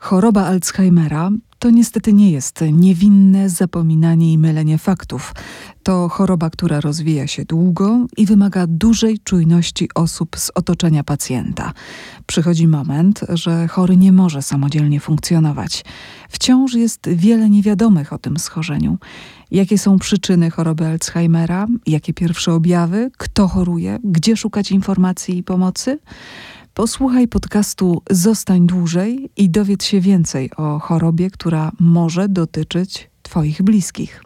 Choroba Alzheimera to niestety nie jest niewinne zapominanie i mylenie faktów. To choroba, która rozwija się długo i wymaga dużej czujności osób z otoczenia pacjenta. Przychodzi moment, że chory nie może samodzielnie funkcjonować. Wciąż jest wiele niewiadomych o tym schorzeniu. Jakie są przyczyny choroby Alzheimera? Jakie pierwsze objawy? Kto choruje? Gdzie szukać informacji i pomocy? Posłuchaj podcastu Zostań dłużej i dowiedz się więcej o chorobie, która może dotyczyć Twoich bliskich.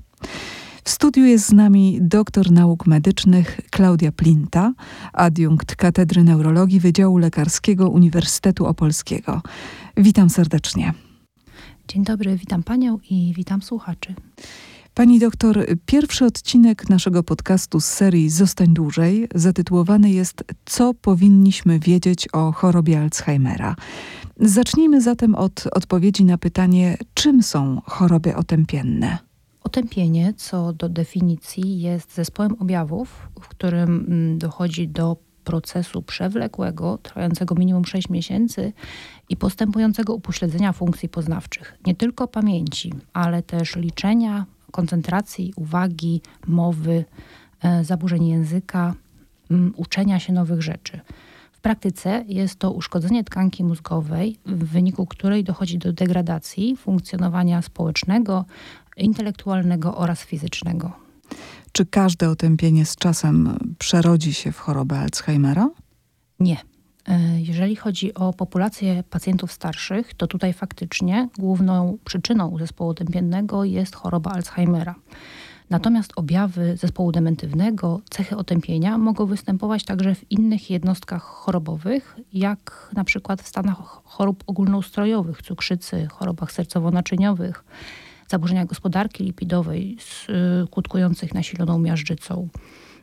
W studiu jest z nami doktor nauk medycznych Klaudia Plinta, adiunkt Katedry Neurologii Wydziału Lekarskiego Uniwersytetu Opolskiego. Witam serdecznie. Dzień dobry, witam panią i witam słuchaczy. Pani doktor, pierwszy odcinek naszego podcastu z serii Zostań dłużej zatytułowany jest Co powinniśmy wiedzieć o chorobie Alzheimera? Zacznijmy zatem od odpowiedzi na pytanie, czym są choroby otępienne? Otępienie, co do definicji, jest zespołem objawów, w którym mm, dochodzi do procesu przewlekłego, trwającego minimum 6 miesięcy i postępującego upośledzenia funkcji poznawczych, nie tylko pamięci, ale też liczenia, koncentracji, uwagi, mowy, e, zaburzeń języka, uczenia się nowych rzeczy. W praktyce jest to uszkodzenie tkanki mózgowej, w wyniku której dochodzi do degradacji funkcjonowania społecznego, intelektualnego oraz fizycznego. Czy każde otępienie z czasem przerodzi się w chorobę Alzheimera? Nie. E, jeżeli chodzi o populację pacjentów starszych, to tutaj faktycznie główną przyczyną zespołu otępiennego jest choroba Alzheimera. Natomiast objawy zespołu dementywnego, cechy otępienia mogą występować także w innych jednostkach chorobowych, jak na przykład w stanach chorób ogólnoustrojowych, cukrzycy, chorobach sercowo-naczyniowych, zaburzeniach gospodarki lipidowej skutkujących nasiloną miażdżycą.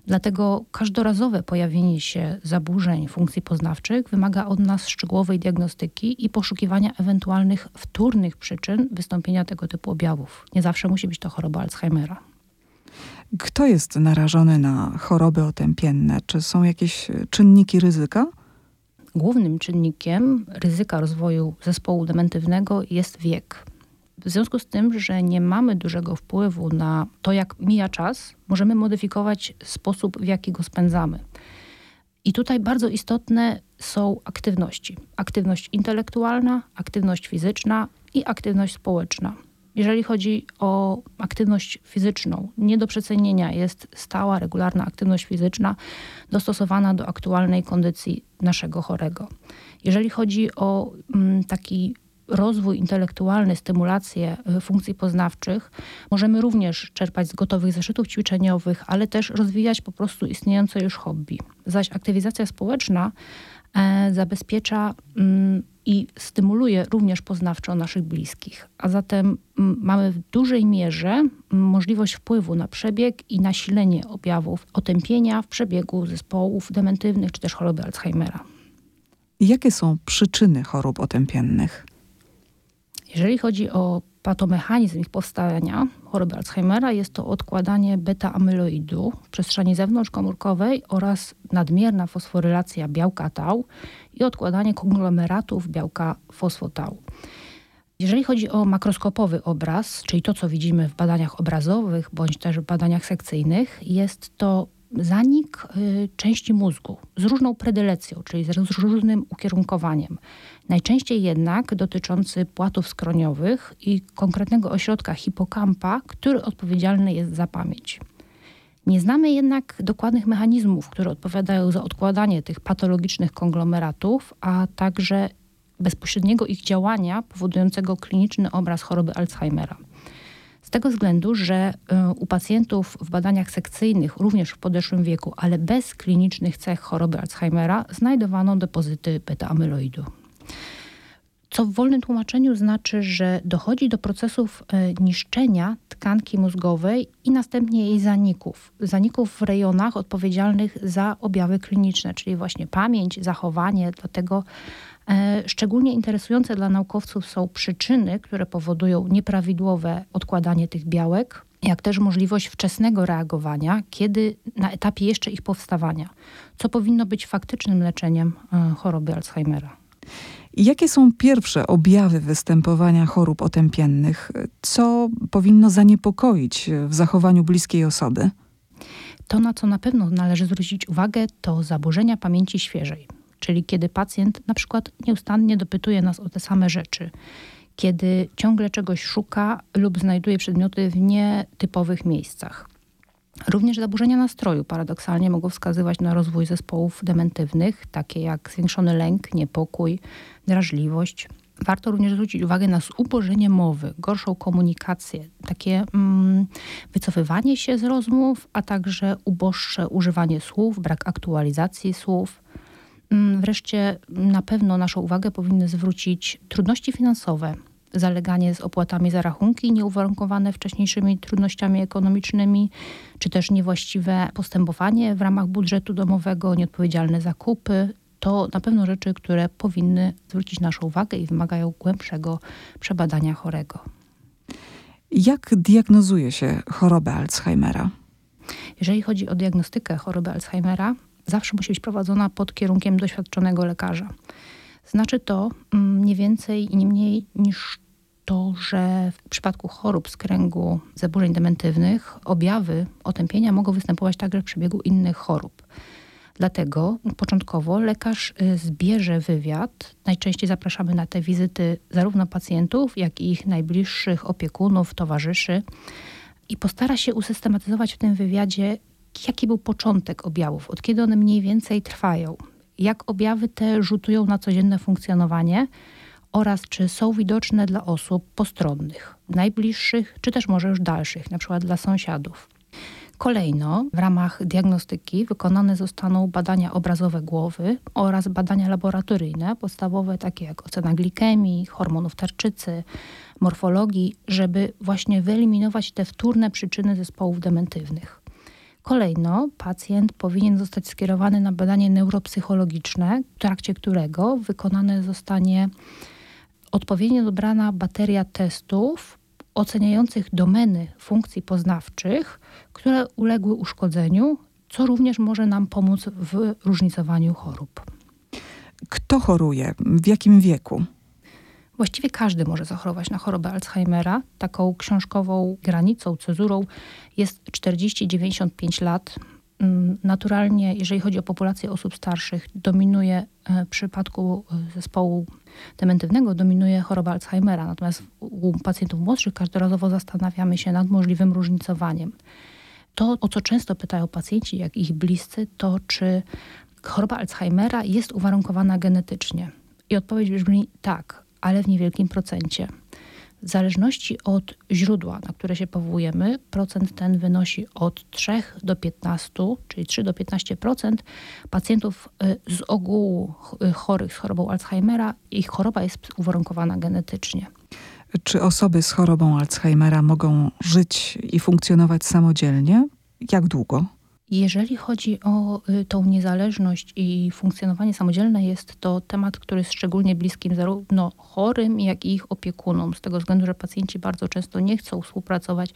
Dlatego każdorazowe pojawienie się zaburzeń funkcji poznawczych wymaga od nas szczegółowej diagnostyki i poszukiwania ewentualnych wtórnych przyczyn wystąpienia tego typu objawów. Nie zawsze musi być to choroba Alzheimera. Kto jest narażony na choroby otępienne? Czy są jakieś czynniki ryzyka? Głównym czynnikiem ryzyka rozwoju zespołu dementywnego jest wiek. W związku z tym, że nie mamy dużego wpływu na to, jak mija czas, możemy modyfikować sposób, w jaki go spędzamy. I tutaj bardzo istotne są aktywności: aktywność intelektualna, aktywność fizyczna i aktywność społeczna. Jeżeli chodzi o aktywność fizyczną, nie do przecenienia jest stała, regularna aktywność fizyczna dostosowana do aktualnej kondycji naszego chorego. Jeżeli chodzi o mm, taki rozwój intelektualny, stymulację e, funkcji poznawczych możemy również czerpać z gotowych zeszytów ćwiczeniowych, ale też rozwijać po prostu istniejące już hobby. Zaś aktywizacja społeczna e, zabezpiecza mm, i stymuluje również poznawczo naszych bliskich. A zatem mm, mamy w dużej mierze możliwość wpływu na przebieg i nasilenie objawów otępienia w przebiegu zespołów dementywnych czy też choroby Alzheimera. Jakie są przyczyny chorób otępiennych? Jeżeli chodzi o patomechanizm ich powstania choroby Alzheimera, jest to odkładanie beta-amyloidu w przestrzeni zewnątrzkomórkowej oraz nadmierna fosforylacja białka tau i odkładanie konglomeratów białka fosfotau. Jeżeli chodzi o makroskopowy obraz, czyli to, co widzimy w badaniach obrazowych bądź też w badaniach sekcyjnych, jest to zanik y, części mózgu z różną predylecją, czyli z różnym ukierunkowaniem. Najczęściej jednak dotyczący płatów skroniowych i konkretnego ośrodka hipokampa, który odpowiedzialny jest za pamięć. Nie znamy jednak dokładnych mechanizmów, które odpowiadają za odkładanie tych patologicznych konglomeratów, a także bezpośredniego ich działania powodującego kliniczny obraz choroby Alzheimera. Z tego względu, że y, u pacjentów w badaniach sekcyjnych, również w podeszłym wieku, ale bez klinicznych cech choroby Alzheimera, znajdowano depozyty beta-amyloidu. Co w wolnym tłumaczeniu znaczy, że dochodzi do procesów y, niszczenia tkanki mózgowej i następnie jej zaników. Zaników w rejonach odpowiedzialnych za objawy kliniczne, czyli właśnie pamięć, zachowanie. Dlatego E, szczególnie interesujące dla naukowców są przyczyny, które powodują nieprawidłowe odkładanie tych białek, jak też możliwość wczesnego reagowania, kiedy na etapie jeszcze ich powstawania, co powinno być faktycznym leczeniem e, choroby Alzheimera. Jakie są pierwsze objawy występowania chorób otępiennych? Co powinno zaniepokoić w zachowaniu bliskiej osoby? To, na co na pewno należy zwrócić uwagę, to zaburzenia pamięci świeżej, czyli kiedy pacjent na przykład nieustannie dopytuje nas o te same rzeczy, kiedy ciągle czegoś szuka lub znajduje przedmioty w nietypowych miejscach. Również zaburzenia nastroju paradoksalnie mogą wskazywać na rozwój zespołów dementywnych, takie jak zwiększony lęk, niepokój, drażliwość. Warto również zwrócić uwagę na zubożenie mowy, gorszą komunikację, takie mm, wycofywanie się z rozmów, a także uboższe używanie słów, brak aktualizacji słów. Mm, wreszcie na pewno naszą uwagę powinny zwrócić trudności finansowe, zaleganie z opłatami za rachunki nieuwarunkowane wcześniejszymi trudnościami ekonomicznymi, czy też niewłaściwe postępowanie w ramach budżetu domowego, nieodpowiedzialne zakupy. To na pewno rzeczy, które powinny zwrócić naszą uwagę i wymagają głębszego przebadania chorego. Jak diagnozuje się chorobę Alzheimera? Jeżeli chodzi o diagnostykę choroby Alzheimera, zawsze musi być prowadzona pod kierunkiem doświadczonego lekarza. Znaczy to mm, nie więcej i nie mniej niż to, że w przypadku chorób z kręgu zaburzeń dementywnych objawy otępienia mogą występować także w przebiegu innych chorób. Dlatego początkowo lekarz y, zbierze wywiad. Najczęściej zapraszamy na te wizyty zarówno pacjentów, jak i ich najbliższych opiekunów, towarzyszy i postara się usystematyzować w tym wywiadzie, jaki był początek objawów, od kiedy one mniej więcej trwają, jak objawy te rzutują na codzienne funkcjonowanie oraz czy są widoczne dla osób postronnych, najbliższych, czy też może już dalszych, na przykład dla sąsiadów. Kolejno w ramach diagnostyki wykonane zostaną badania obrazowe głowy oraz badania laboratoryjne, podstawowe takie jak ocena glikemii, hormonów tarczycy, morfologii, żeby właśnie wyeliminować te wtórne przyczyny zespołów dementywnych. Kolejno pacjent powinien zostać skierowany na badanie neuropsychologiczne, w trakcie którego wykonane zostanie odpowiednio dobrana bateria testów oceniających domeny funkcji poznawczych, które uległy uszkodzeniu, co również może nam pomóc w różnicowaniu chorób. Kto choruje? W jakim wieku? Właściwie każdy może zachorować na chorobę Alzheimera. Taką książkową granicą, cezurą jest 40-95 lat. Mm, naturalnie, jeżeli chodzi o populację osób starszych, dominuje e, w przypadku e, zespołu dementywnego, dominuje choroba Alzheimera. Natomiast u pacjentów młodszych każdorazowo zastanawiamy się nad możliwym różnicowaniem. To, o co często pytają pacjenci, jak ich bliscy, to czy choroba Alzheimera jest uwarunkowana genetycznie. I odpowiedź brzmi tak, ale w niewielkim procencie. W zależności od źródła, na które się powołujemy, procent ten wynosi od 3 do 15, czyli 3 do 15% pacjentów y, z ogółu y, chorych z chorobą Alzheimera, ich choroba jest uwarunkowana genetycznie. Czy osoby z chorobą Alzheimera mogą żyć i funkcjonować samodzielnie? Jak długo? Jeżeli chodzi o y, tą niezależność i funkcjonowanie samodzielne, jest to temat, który jest szczególnie bliskim zarówno chorym, jak i ich opiekunom, z tego względu, że pacjenci bardzo często nie chcą współpracować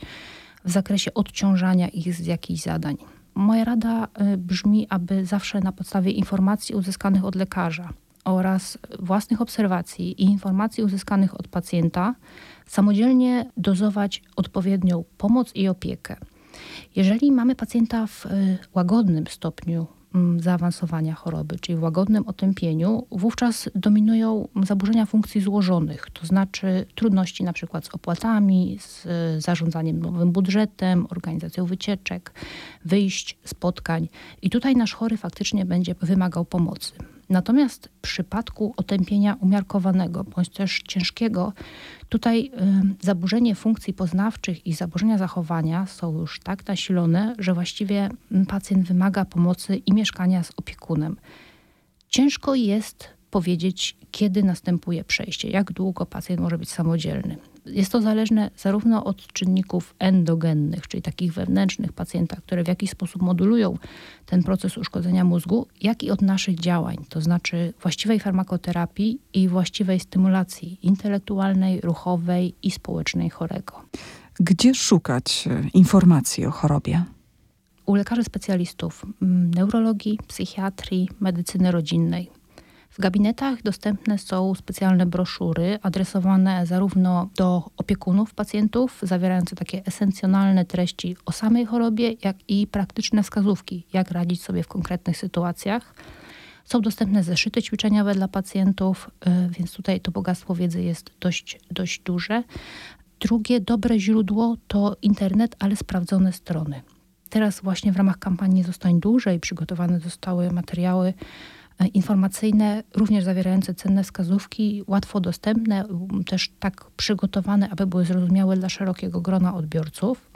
w zakresie odciążania ich z jakichś zadań. Moja rada y, brzmi, aby zawsze na podstawie informacji uzyskanych od lekarza oraz własnych obserwacji i informacji uzyskanych od pacjenta samodzielnie dozować odpowiednią pomoc i opiekę. Jeżeli mamy pacjenta w y, łagodnym stopniu mm, zaawansowania choroby, czyli w łagodnym otępieniu, wówczas dominują zaburzenia funkcji złożonych, to znaczy trudności przykład z opłatami, z y, zarządzaniem nowym budżetem, organizacją wycieczek, wyjść, spotkań. I tutaj nasz chory faktycznie będzie wymagał pomocy. Natomiast w przypadku otępienia umiarkowanego bądź też ciężkiego, tutaj zaburzenie funkcji poznawczych i zaburzenia zachowania są już tak nasilone, że właściwie pacjent wymaga pomocy i mieszkania z opiekunem. Ciężko jest powiedzieć, kiedy następuje przejście, jak długo pacjent może być samodzielny. Jest to zależne zarówno od czynników endogennych, czyli takich wewnętrznych pacjenta, które w jakiś sposób modulują ten proces uszkodzenia mózgu, jak i od naszych działań, to znaczy właściwej farmakoterapii i właściwej stymulacji intelektualnej, ruchowej i społecznej chorego. Gdzie szukać e, informacji o chorobie? U lekarzy specjalistów mm, neurologii, psychiatrii, medycyny rodzinnej W gabinetach dostępne są specjalne broszury adresowane zarówno do opiekunów pacjentów, zawierające takie esencjonalne treści o samej chorobie, jak i praktyczne wskazówki, jak radzić sobie w konkretnych sytuacjach. Są dostępne zeszyty ćwiczeniowe dla pacjentów, y, więc tutaj to bogactwo wiedzy jest dość, dość duże. Drugie dobre źródło to internet, ale sprawdzone strony. Teraz właśnie w ramach kampanii Zostań Dłużej przygotowane zostały materiały e, informacyjne, również zawierające cenne wskazówki, łatwo dostępne, też tak przygotowane, aby były zrozumiałe dla szerokiego grona odbiorców.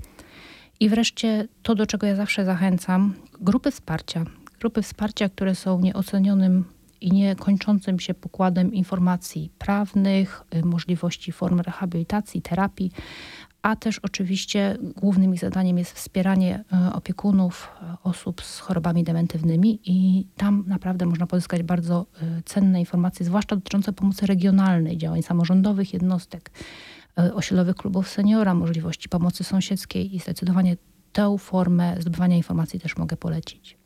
I wreszcie to, do czego ja zawsze zachęcam, grupy wsparcia. Grupy wsparcia, które są nieocenionym i niekończącym się pokładem informacji prawnych, y, możliwości form rehabilitacji, terapii, a też oczywiście głównym ich zadaniem jest wspieranie e, opiekunów e, osób z chorobami dementywnymi i tam naprawdę można pozyskać bardzo e, cenne informacje, zwłaszcza dotyczące pomocy regionalnej, działań samorządowych, jednostek, osiedlowych klubów seniora, możliwości pomocy sąsiedzkiej i zdecydowanie tę formę zdobywania informacji też mogę polecić.